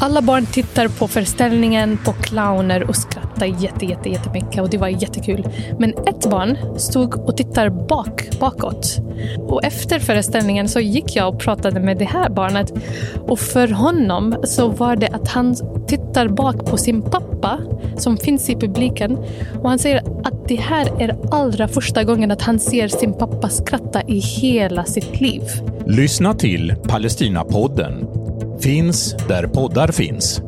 Alla barn tittar på föreställningen på clowner och skrattar jätte, jätte, jättemycket och det var jättekul. Men ett barn stod och tittade bak, bakåt. Och efter föreställningen så gick jag och pratade med det här barnet. Och för honom så var det att han tittar bak på sin pappa som finns i publiken. Och han säger att det här är allra första gången att han ser sin pappa skratta i hela sitt liv. Lyssna till Palestinapodden. Finns där poddar finns.